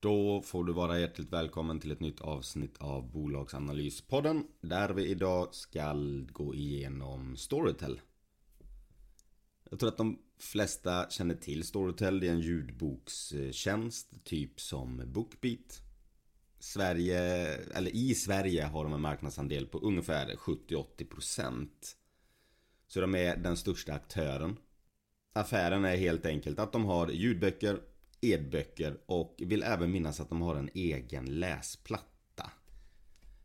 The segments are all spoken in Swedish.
Då får du vara hjärtligt välkommen till ett nytt avsnitt av Bolagsanalyspodden där vi idag ska gå igenom Storytel. Jag tror att de flesta känner till Storytel. Det är en ljudbokstjänst typ som Bookbeat. Sverige, eller i Sverige har de en marknadsandel på ungefär 70-80% Så de är den största aktören. Affären är helt enkelt att de har ljudböcker Edböcker och vill även minnas att de har en egen läsplatta.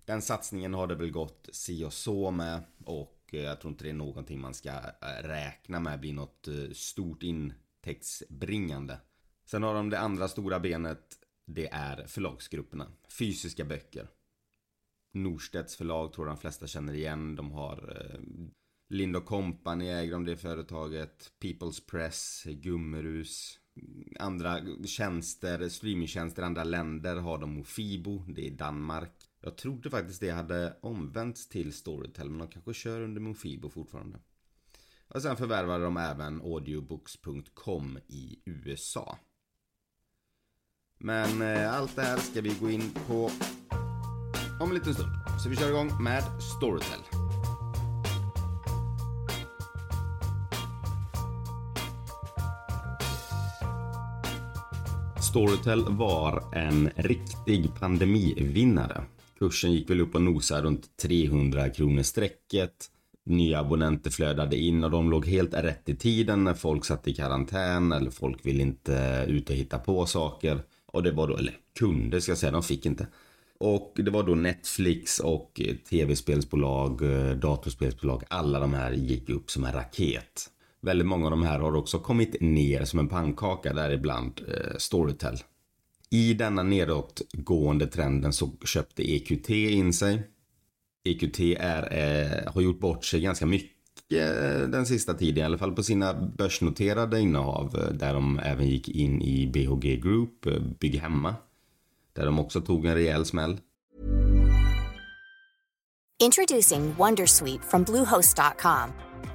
Den satsningen har det väl gått si och så med och jag tror inte det är någonting man ska eh, räkna med blir något eh, stort intäktsbringande. Sen har de det andra stora benet. Det är förlagsgrupperna. Fysiska böcker. Norstedts förlag tror jag de flesta känner igen. De har eh, Lind Company äger de det företaget. People's Press, Gummerus, andra tjänster, streamingtjänster i andra länder har de Mofibo, det är Danmark. Jag trodde faktiskt det hade omvänts till Storytel, men de kanske kör under Mofibo fortfarande. Och sen förvärvade de även audiobooks.com i USA. Men eh, allt det här ska vi gå in på om en liten stund. Så vi kör igång med Storytel. Storytel var en riktig pandemivinnare. Kursen gick väl upp och nosade runt 300 kronor strecket. Nya abonnenter flödade in och de låg helt rätt i tiden när folk satt i karantän eller folk ville inte ut och hitta på saker. Och det var då, eller kunde ska jag säga, de fick inte. Och det var då Netflix och tv-spelsbolag, eh, datorspelsbolag, alla de här gick upp som en raket. Väldigt många av de här har också kommit ner som en pannkaka däribland eh, Storytel. I denna nedåtgående trenden så köpte EQT in sig. EQT är, eh, har gjort bort sig ganska mycket eh, den sista tiden, i alla fall på sina börsnoterade innehav eh, där de även gick in i BHG Group, eh, Bygg Hemma. Där de också tog en rejäl smäll. Introducing Wondersweet from Bluehost.com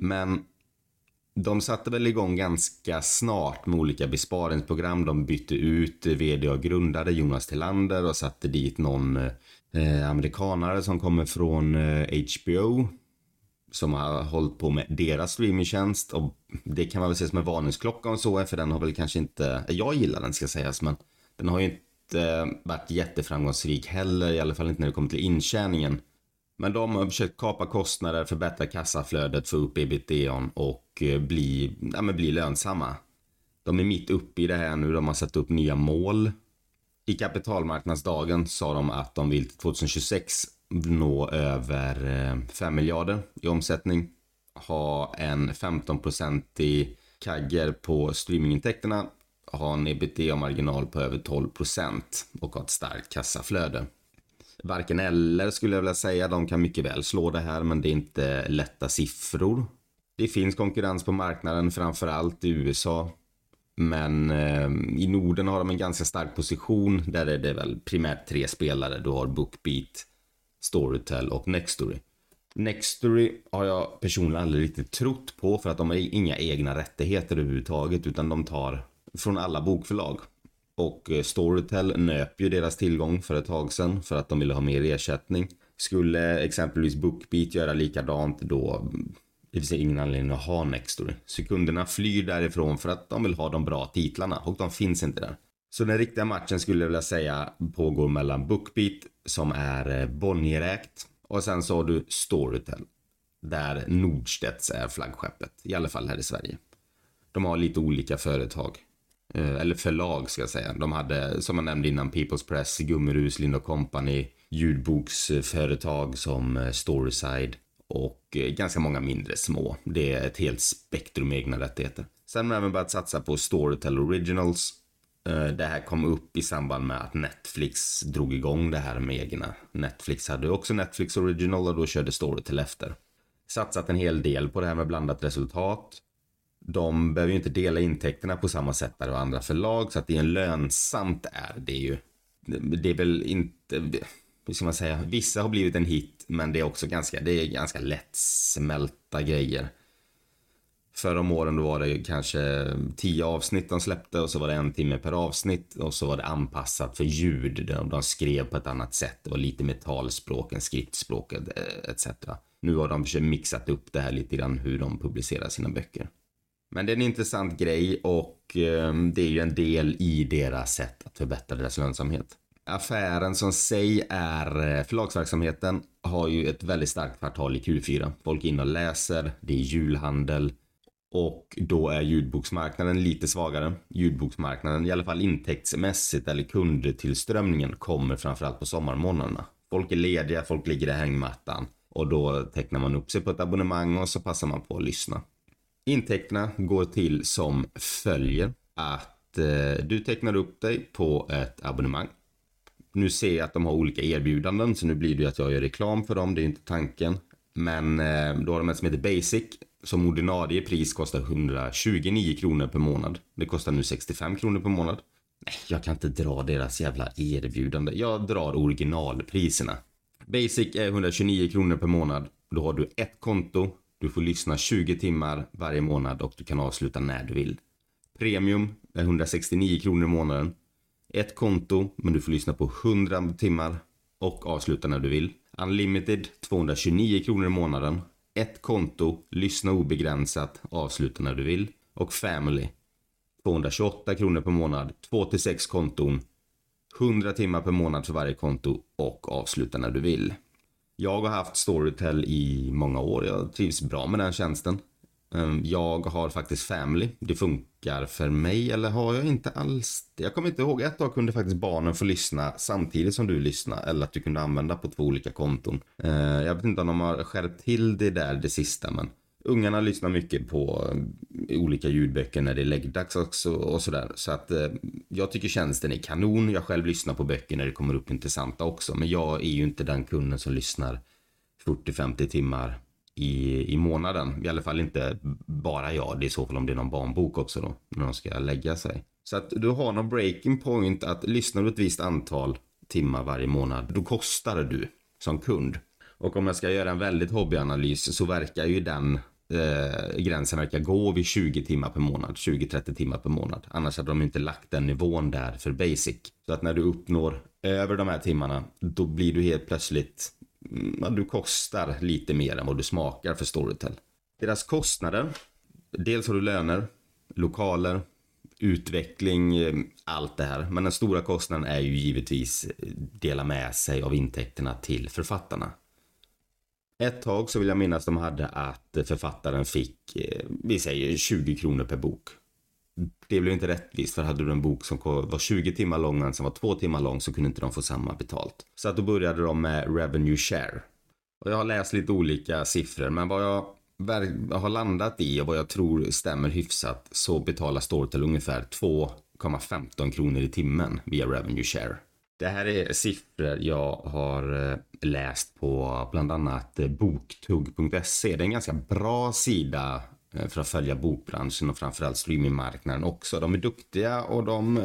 Men de satte väl igång ganska snart med olika besparingsprogram. De bytte ut vd och grundare Jonas Tillander och satte dit någon eh, amerikanare som kommer från eh, HBO. Som har hållit på med deras streamingtjänst och det kan man väl se som en varningsklocka om så är. för den har väl kanske inte, jag gillar den ska sägas men den har ju inte eh, varit jätteframgångsrik heller, i alla fall inte när det kommer till intjäningen. Men de har försökt kapa kostnader, förbättra kassaflödet, få upp ebitda och eh, bli, ja, men bli lönsamma. De är mitt uppe i det här nu. De har satt upp nya mål. I kapitalmarknadsdagen sa de att de vill till 2026 nå över eh, 5 miljarder i omsättning, ha en 15-procentig kagger på streamingintäkterna, ha en ebitda-marginal på över 12 procent och ha ett starkt kassaflöde. Varken eller skulle jag vilja säga, de kan mycket väl slå det här men det är inte lätta siffror. Det finns konkurrens på marknaden, framförallt i USA. Men eh, i Norden har de en ganska stark position. Där är det väl primärt tre spelare. Du har Bookbeat, Storytel och Nextory. Nextory har jag personligen aldrig riktigt trott på för att de har inga egna rättigheter överhuvudtaget utan de tar från alla bokförlag. Och eh, Storytel nöp ju deras tillgång för ett tag sedan för att de ville ha mer ersättning. Skulle exempelvis Bookbeat göra likadant då det finns ingen anledning att ha Nextory. Så kunderna flyr därifrån för att de vill ha de bra titlarna och de finns inte där. Så den riktiga matchen skulle jag vilja säga pågår mellan Bookbeat som är eh, Bonnierägt och sen så har du Storytel där Nordstedts är flaggskeppet, i alla fall här i Sverige. De har lite olika företag. Eh, eller förlag ska jag säga. De hade, som jag nämnde innan, People's Press, Gummerus, Lind Company, ljudboksföretag som eh, Storyside och eh, ganska många mindre små. Det är ett helt spektrum egna rättigheter. Sen har man även börjat satsa på Storytel Originals. Det här kom upp i samband med att Netflix drog igång det här med egna. Netflix hade också Netflix Original och då körde Storytel efter. Satsat en hel del på det här med blandat resultat de behöver ju inte dela intäkterna på samma sätt där och andra förlag så att det är en lönsamt är det ju. Det är väl inte, hur ska man säga, vissa har blivit en hit men det är också ganska, det är ganska lättsmälta grejer. För om åren då var det kanske tio avsnitt de släppte och så var det en timme per avsnitt och så var det anpassat för ljud. De skrev på ett annat sätt. Det var lite mer talspråk än skriftspråk etc. Nu har de försökt mixat upp det här lite grann hur de publicerar sina böcker. Men det är en intressant grej och ehm, det är ju en del i deras sätt att förbättra deras lönsamhet. Affären som sig är eh, förlagsverksamheten har ju ett väldigt starkt kvartal i Q4. Folk är inne och läser, det är julhandel och då är ljudboksmarknaden lite svagare. Ljudboksmarknaden, i alla fall intäktsmässigt eller kundtillströmningen kommer framförallt på sommarmånaderna. Folk är lediga, folk ligger i hängmattan och då tecknar man upp sig på ett abonnemang och så passar man på att lyssna. Intäkterna går till som följer att eh, du tecknar upp dig på ett abonnemang. Nu ser jag att de har olika erbjudanden så nu blir det ju att jag gör reklam för dem, det är inte tanken. Men eh, då har de ett som heter Basic som ordinarie pris kostar 129 kronor per månad. Det kostar nu 65 kronor per månad. Nej, jag kan inte dra deras jävla erbjudande. Jag drar originalpriserna. Basic är 129 kronor per månad. Då har du ett konto du får lyssna 20 timmar varje månad och du kan avsluta när du vill. Premium är 169 kronor i månaden. Ett konto, men du får lyssna på 100 timmar och avsluta när du vill. Unlimited 229 kronor i månaden. Ett konto, lyssna obegränsat, avsluta när du vill. Och Family 228 kronor per månad, 2 till 6 konton, 100 timmar per månad för varje konto och avsluta när du vill. Jag har haft Storytel i många år. Jag trivs bra med den tjänsten. Ehm, jag har faktiskt Family. Det funkar för mig, eller har jag inte alls Jag kommer inte ihåg. Ett tag kunde faktiskt barnen få lyssna samtidigt som du lyssnade. Eller att du kunde använda på två olika konton. Ehm, jag vet inte om de har skärpt till det där, det sista, men Ungarna lyssnar mycket på ehm, olika ljudböcker när det är läggdags också och sådär. Så att eh, jag tycker tjänsten är kanon. Jag själv lyssnar på böcker när det kommer upp intressanta också. Men jag är ju inte den kunden som lyssnar 40-50 timmar i, i månaden. I alla fall inte bara jag. Det är i så fall om det är någon barnbok också då. När de ska lägga sig. Så att du har någon breaking point att lyssnar du ett visst antal timmar varje månad. Då kostar du som kund. Och om jag ska göra en väldigt hobbyanalys så verkar ju den eh, gränsen verkar gå vid 20 timmar per månad, 20-30 timmar per månad. Annars hade de inte lagt den nivån där för basic. Så att när du uppnår över de här timmarna, då blir du helt plötsligt, mm, ja, du kostar lite mer än vad du smakar för Storytel. Deras kostnader, dels har du löner, lokaler, utveckling, eh, allt det här. Men den stora kostnaden är ju givetvis eh, dela med sig av intäkterna till författarna. Ett tag så vill jag minnas de hade att författaren fick, eh, vi säger 20 kronor per bok. det blev inte rättvist för hade du en bok som var 20 timmar lång och en som var 2 timmar lång så kunde inte de få samma betalt. Så att då började de med revenue share. Och jag har läst lite olika siffror men vad jag har landat i och vad jag tror stämmer hyfsat så betalar Storytel ungefär 2,15 kronor i timmen via revenue share. Det här är siffror jag har eh, läst på bland annat eh, boktugg.se. Det är en ganska bra sida eh, för att följa bokbranschen och framförallt streamingmarknaden också. De är duktiga och de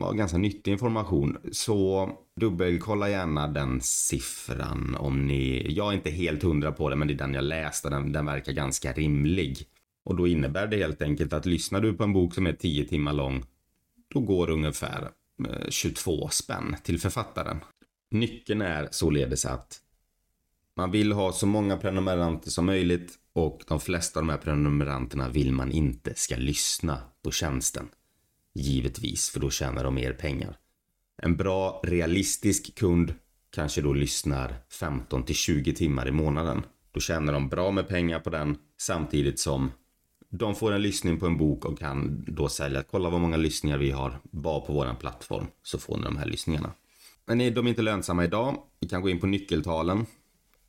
har ganska nyttig information. Så dubbelkolla gärna den siffran om ni... Jag är inte helt hundra på det, men det är den jag läste. Den, den verkar ganska rimlig. Och då innebär det helt enkelt att lyssnar du på en bok som är 10 timmar lång, då går ungefär 22 spänn till författaren. Nyckeln är således att man vill ha så många prenumeranter som möjligt och de flesta av de här prenumeranterna vill man inte ska lyssna på tjänsten. Givetvis, för då tjänar de mer pengar. En bra realistisk kund kanske då lyssnar 15 till 20 timmar i månaden. Då tjänar de bra med pengar på den samtidigt som de får en lyssning på en bok och kan då sälja. Kolla vad många lyssningar vi har bara på våran plattform så får ni de här lyssningarna. Men de är inte lönsamma idag. Vi kan gå in på nyckeltalen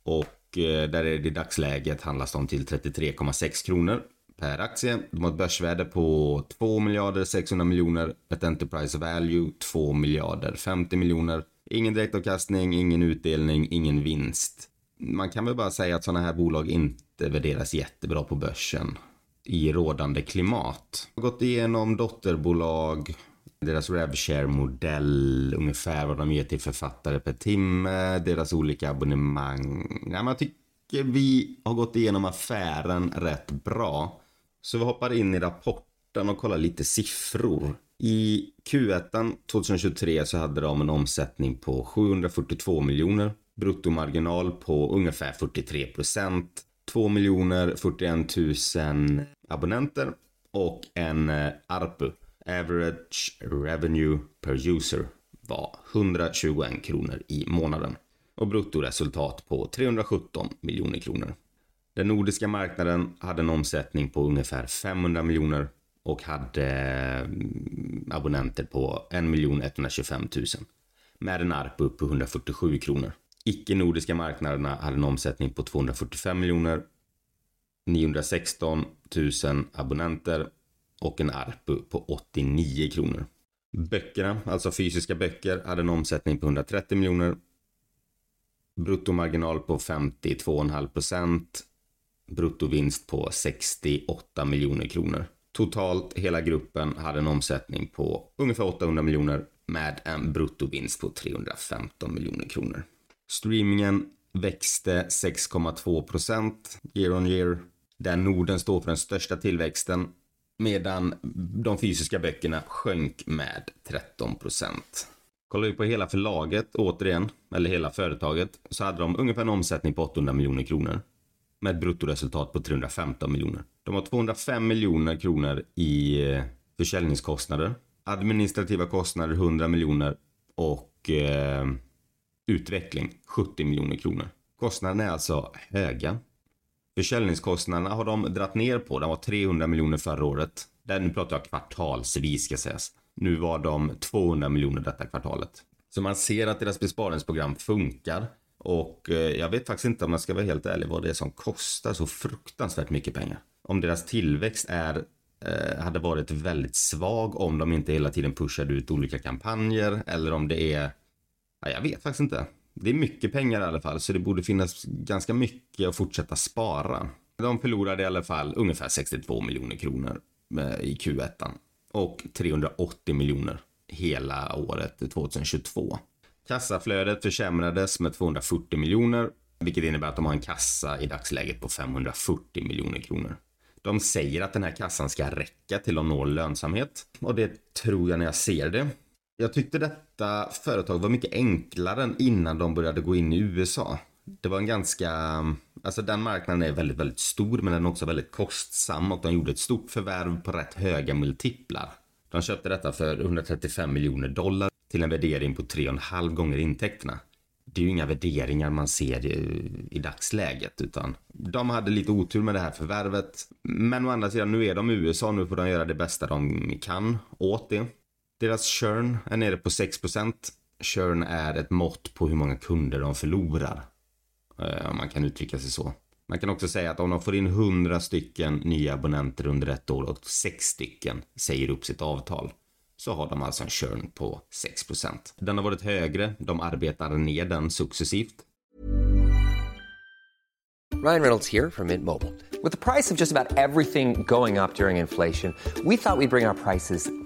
och eh, där är det i dagsläget handlas de till 33,6 kronor per aktie. De har ett börsvärde på 2 miljarder 600 miljoner, ett Enterprise Value 2 miljarder 50 miljoner. Ingen direktavkastning, ingen utdelning, ingen vinst. Man kan väl bara säga att sådana här bolag inte värderas jättebra på börsen i rådande klimat. Jag har gått igenom dotterbolag, deras RevShare-modell, ungefär vad de ger till författare per timme, deras olika abonnemang. Ja, men jag tycker vi har gått igenom affären rätt bra. Så vi hoppar in i rapporten och kollar lite siffror. I Q1 2023 så hade de en omsättning på 742 miljoner, bruttomarginal på ungefär 43 procent, 2 miljoner 41 000 abonnenter och en eh, ARPU, average revenue per user, var 121 kronor i månaden och bruttoresultat på 317 miljoner kronor. Den nordiska marknaden hade en omsättning på ungefär 500 miljoner och hade mm, abonnenter på 1 125 000 med en ARPU på 147 kronor. Icke-nordiska marknaderna hade en omsättning på 245 miljoner, 916 000 abonnenter och en ARPU på 89 kronor. Böckerna, alltså fysiska böcker, hade en omsättning på 130 miljoner. Bruttomarginal på 52,5 procent bruttovinst på 68 miljoner kronor. Totalt hela gruppen hade en omsättning på ungefär 800 miljoner med en bruttovinst på 315 miljoner kronor. Streamingen växte 6,2% year on year. Där Norden står för den största tillväxten medan de fysiska böckerna sjönk med 13%. Kollar vi på hela förlaget återigen, eller hela företaget, så hade de ungefär en omsättning på 800 miljoner kronor med ett bruttoresultat på 315 miljoner. De har 205 miljoner kronor i eh, försäljningskostnader, administrativa kostnader 100 miljoner och eh, utveckling 70 miljoner kronor. Kostnaderna är alltså höga. Försäljningskostnaderna har de dratt ner på. De var 300 miljoner förra året. Där nu pratar jag kvartalsvis ska sägas. Nu var de 200 miljoner detta kvartalet. Så man ser att deras besparingsprogram funkar. Och eh, jag vet faktiskt inte om jag ska vara helt ärlig vad det är som kostar så fruktansvärt mycket pengar. Om deras tillväxt är eh, hade varit väldigt svag om de inte hela tiden pushade ut olika kampanjer eller om det är ja, jag vet faktiskt inte. Det är mycket pengar i alla fall så det borde finnas ganska mycket att fortsätta spara. De förlorade i alla fall ungefär 62 miljoner kronor i Q1 och 380 miljoner hela året 2022. Kassaflödet försämrades med 240 miljoner, vilket innebär att de har en kassa i dagsläget på 540 miljoner kronor. De säger att den här kassan ska räcka till att nå lönsamhet och det tror jag när jag ser det. Jag tyckte detta företag var mycket enklare än innan de började gå in i USA. Det var en ganska, alltså den marknaden är väldigt, väldigt stor men den är också väldigt kostsam och de gjorde ett stort förvärv på rätt höga multiplar. De köpte detta för 135 miljoner dollar till en värdering på 3,5 gånger intäkterna. Det är ju inga värderingar man ser i, dagsläget utan de hade lite otur med det här förvärvet. Men å andra sidan, nu är de i USA, nu får de göra det bästa de kan åt det. Deras churn är nere på 6%. Churn är ett mått på hur många kunder de förlorar. Eh, om man kan uttrycka sig så. Man kan också säga att om de får in 100 stycken nya abonnenter under ett år och 6 stycken säger upp sitt avtal så har de alltså en churn på 6%. Den har varit högre, de arbetar ner den successivt. Ryan Reynolds här från Mint Mobile. Med priset på nästan allt som går upp under inflationen trodde vi att vi skulle bring priser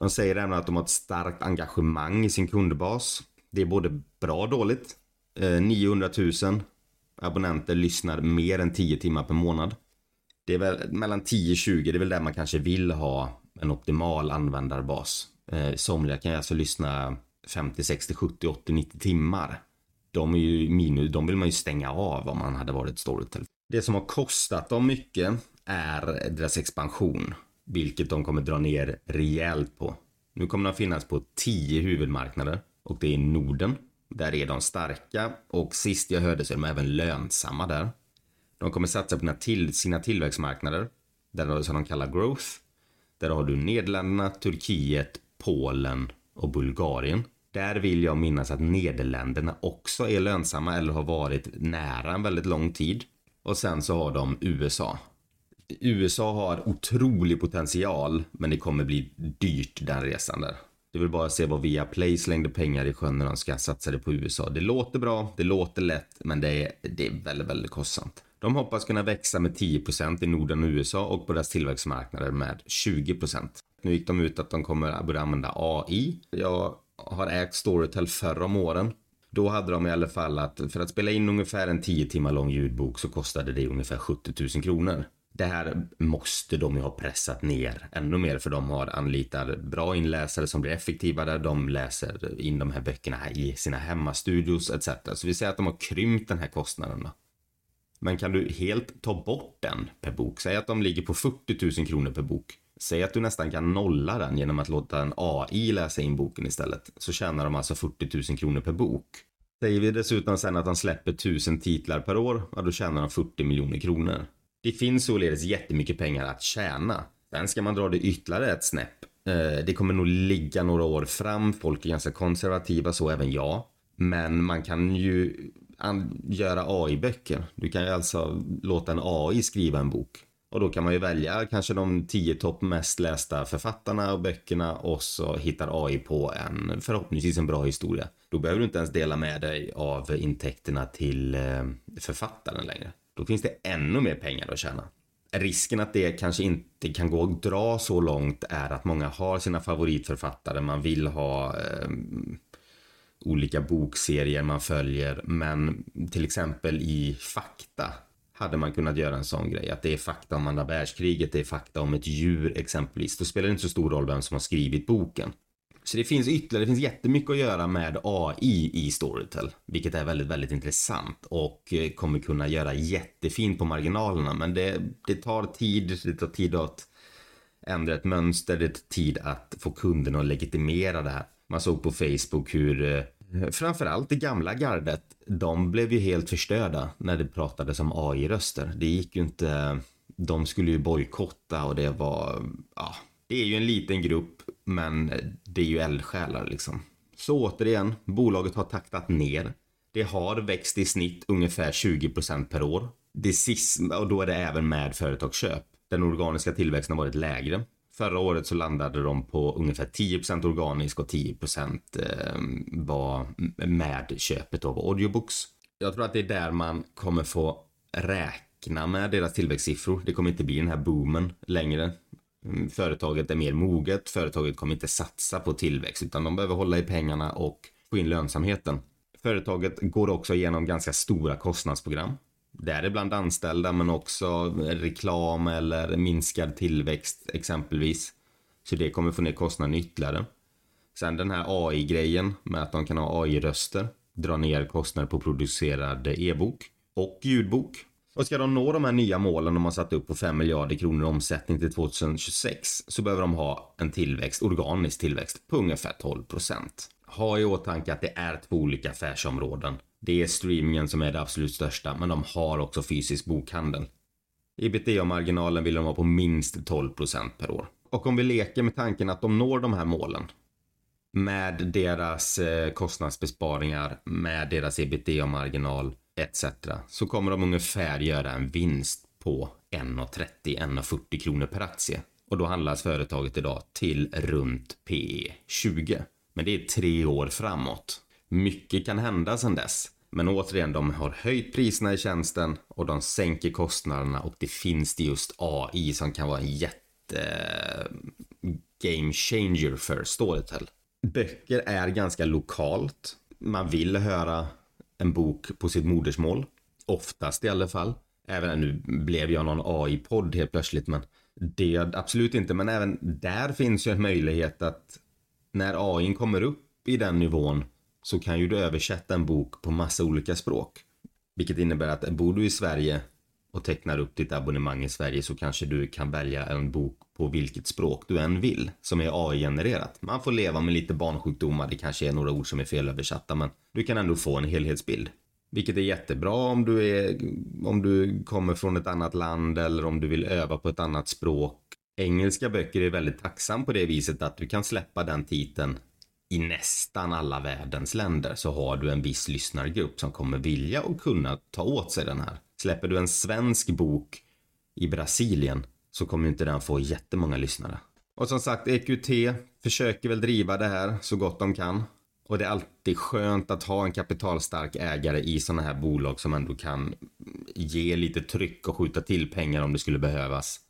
De säger även att de har ett starkt engagemang i sin kundbas. Det är både bra och dåligt. Eh, 900 000 abonnenter lyssnar mer än 10 timmar per månad. Det är väl mellan 10-20, det är väl där man kanske vill ha en optimal användarbas. Eh, somliga kan alltså lyssna 50, 60, 70, 80, 90 timmar. De är ju minus, de vill man ju stänga av om man hade varit Storytel. Det som har kostat dem mycket är deras expansion, vilket de kommer dra ner rejält på. Nu kommer de finnas på 10 huvudmarknader och det är Norden. Där är de starka och sist jag hörde så är de även lönsamma där. De kommer satsa på sina, tillväxtmarknader, där de, som de kallar growth. Där har du Nederländerna, Turkiet, Polen och Bulgarien. Där vill jag minnas att Nederländerna också är lönsamma eller har varit nära en väldigt lång tid. Och sen så har de USA. USA har otrolig potential men det kommer bli dyrt den resan där. Det vill bara se vad Viaplay slängde pengar i sjön när de ska satsa det på USA. Det låter bra, det låter lätt men det är, det är väldigt, väldigt kostsamt. De hoppas kunna växa med 10% i Norden och USA och på deras tillväxtmarknader med 20%. Nu gick de ut att de kommer att börja använda AI. Jag har ägt Storytel förr om åren. Då hade de i alla fall att för att spela in ungefär en 10 timmar lång ljudbok så kostade det ungefär 70 000 kronor. Det här måste de ju ha pressat ner ännu mer för de har anlitat bra inläsare som blir effektivare. De läser in de här böckerna i sina hemmastudios etc. Så vi säger att de har krympt den här kostnaden då. Men kan du helt ta bort den per bok? Säg att de ligger på 40 000 kronor per bok. Säg att du nästan kan nolla den genom att låta en AI läsa in boken istället. Så tjänar de alltså 40 000 kronor per bok. Säger vi dessutom sen att de släpper 1000 titlar per år, ja då tjänar de 40 miljoner kronor. Det finns således jättemycket pengar att tjäna. Sen ska man dra det ytterligare ett snäpp. Eh, det kommer nog ligga några år fram. Folk är ganska konservativa, så även jag. Men man kan ju göra AI-böcker. Du kan ju alltså låta en AI skriva en bok. Och då kan man ju välja kanske de tio topp mest lästa författarna och böckerna och så hittar AI på en förhoppningsvis en bra historia. Då behöver du inte ens dela med dig av intäkterna till eh, författaren längre. Då finns det ännu mer pengar att tjäna. Risken att det kanske inte kan gå att dra så långt är att många har sina favoritförfattare. Man vill ha eh, olika bokserier man följer. Men till exempel i fakta hade man kunnat göra en sån grej. Att det är fakta om andra världskriget, det är fakta om ett djur exempelvis. Då spelar det inte så stor roll vem som har skrivit boken. Så det finns ytterligare, det finns jättemycket att göra med AI i Storytel. Vilket är väldigt, väldigt intressant och eh, kommer kunna göra jättefint på marginalerna. Men det, det tar tid, det tar tid att ändra ett mönster, det tar tid att få kunderna att legitimera det här. Man såg på Facebook hur eh, framförallt det gamla gardet, de blev ju helt förstörda när det pratades om AI-röster. Det gick ju inte, de skulle ju bojkotta och det var, ja, det är ju en liten grupp, men det är ju eldsjälar liksom. Så återigen, bolaget har taktat ner. Det har växt i snitt ungefär 20% per år. Det sista, och då är det även med företagsköp. Den organiska tillväxten har varit lägre. Förra året så landade de på ungefär 10% organisk och 10% eh, var med köpet av audiobooks. Jag tror att det är där man kommer få räkna med deras tillväxtsiffror. Det kommer inte bli den här boomen längre. Mm, företaget är mer moget, företaget kommer inte satsa på tillväxt utan de behöver hålla i pengarna och få in lönsamheten. Företaget går också igenom ganska stora kostnadsprogram. Däribland anställda men också reklam eller minskad tillväxt exempelvis. Så det kommer få ner kostnaden ytterligare. Sen den här AI-grejen med att de kan ha AI-röster. Dra ner kostnader på producerad e-bok och ljudbok. Och ska de nå de här nya målen de har satt upp på 5 miljarder kronor i omsättning till 2026 så behöver de ha en tillväxt, organisk tillväxt, på ungefär 12 procent. Ha i åtanke att det är två olika affärsområden. Det är streamingen som är det absolut största, men de har också fysisk bokhandel. Ebitda-marginalen vill de ha på minst 12 procent per år. Och om vi leker med tanken att de når de här målen med deras eh, kostnadsbesparingar, med deras ebitda-marginal etc. Så kommer de ungefär göra en vinst på 1,30-1,40 kronor per aktie. Och då handlas företaget idag till runt P 20. Men det är tre år framåt. Mycket kan hända sedan dess. Men återigen, de har höjt priserna i tjänsten och de sänker kostnaderna och det finns det just AI som kan vara en jätte eh, game changer för Storytel. Böcker är ganska lokalt. Man vill höra en bok på sitt modersmål. Oftast i alla fall. Även nu blev jag någon AI-podd helt plötsligt men det absolut inte. Men även där finns ju en möjlighet att när AI kommer upp i den nivån så kan ju du översätta en bok på massa olika språk. Vilket innebär att bor du i Sverige och tecknar upp ditt abonnemang i Sverige så kanske du kan välja en bok på vilket språk du än vill som är AI-genererat. Man får leva med lite barnsjukdomar, det kanske är några ord som är felöversatta men du kan ändå få en helhetsbild. Vilket är jättebra om du, är, om du kommer från ett annat land eller om du vill öva på ett annat språk. Engelska böcker är väldigt tacksam på det viset att du kan släppa den titeln i nästan alla världens länder så har du en viss lyssnargrupp som kommer vilja och kunna ta åt sig den här. Släpper du en svensk bok i Brasilien så kommer inte den få jättemånga lyssnare. Och som sagt, EQT försöker väl driva det här så gott de kan. Och det är alltid skönt att ha en kapitalstark ägare i sådana här bolag som ändå kan ge lite tryck och skjuta till pengar om det skulle behövas.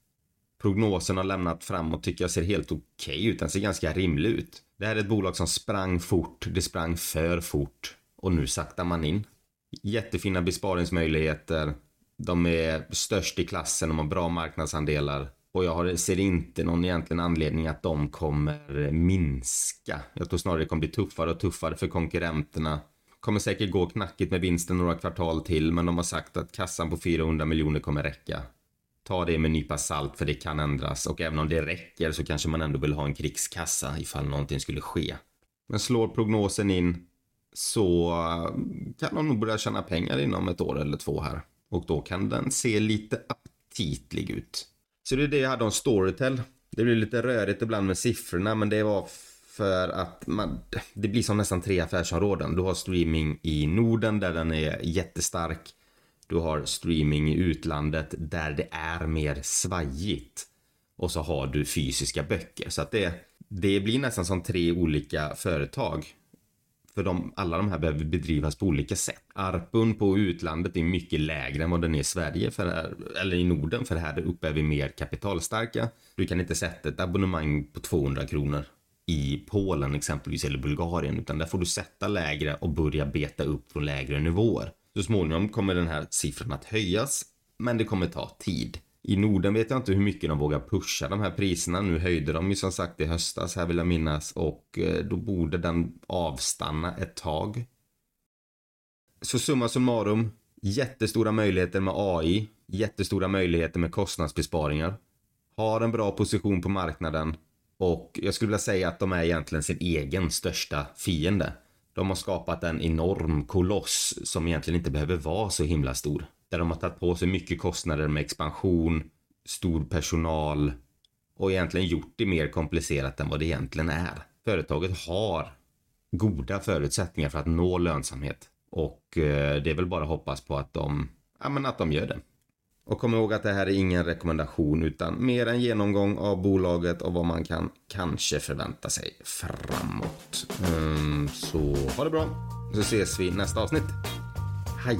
Prognosen har lämnat framåt tycker jag ser helt okej okay ut. Den ser ganska rimlig ut. Det här är ett bolag som sprang fort. Det sprang för fort. Och nu saktar man in. Jättefina besparingsmöjligheter. De är störst i klassen, de har bra marknadsandelar. Och jag ser inte någon egentligen anledning att de kommer minska. Jag tror snarare det kommer bli tuffare och tuffare för konkurrenterna. Kommer säkert gå knackigt med vinsten några kvartal till, men de har sagt att kassan på 400 miljoner kommer räcka. Ta det med en nypa salt för det kan ändras och även om det räcker så kanske man ändå vill ha en krigskassa ifall någonting skulle ske. Men slår prognosen in så eh, kan de nog börja tjäna pengar inom ett år eller två här. Och då kan den se lite aptitlig ut. Så det är det jag hade om Storytel. Det blir lite rörigt ibland med siffrorna men det var för att man, det blir som nästan tre affärsområden. Du har streaming i Norden där den är jättestark. Du har streaming i utlandet där det är mer svajigt. Och så har du fysiska böcker. Så att det, det blir nästan som tre olika företag. För de, alla de här behöver bedrivas på olika sätt. Arpun på utlandet är mycket lägre än vad den är i Sverige, för här, eller i Norden, för här uppe är vi mer kapitalstarka. Du kan inte sätta ett abonnemang på 200 kronor i Polen exempelvis, eller Bulgarien, utan där får du sätta lägre och börja beta upp från lägre nivåer. Så småningom kommer den här siffran att höjas, men det kommer ta tid. I Norden vet jag inte hur mycket de vågar pusha de här priserna. Nu höjde de ju som sagt i höstas här vill jag minnas och eh, då borde den avstanna ett tag. Så summa summarum, jättestora möjligheter med AI, jättestora möjligheter med kostnadsbesparingar. har en bra position på marknaden och jag skulle vilja säga att de är egentligen sin egen största fiende. De har skapat en enorm koloss som egentligen inte behöver vara så himla stor. Där de har tagit på sig mycket kostnader med expansion, stor personal och egentligen gjort det mer komplicerat än vad det egentligen är. Företaget har goda förutsättningar för att nå lönsamhet och eh, det är väl bara att hoppas på att de, ja, men att de gör det. Och kom ihåg att det här är ingen rekommendation utan mer en genomgång av bolaget och vad man kan kanske förvänta sig framåt. Mm, så ha det bra, så ses vi nästa avsnitt. Hej!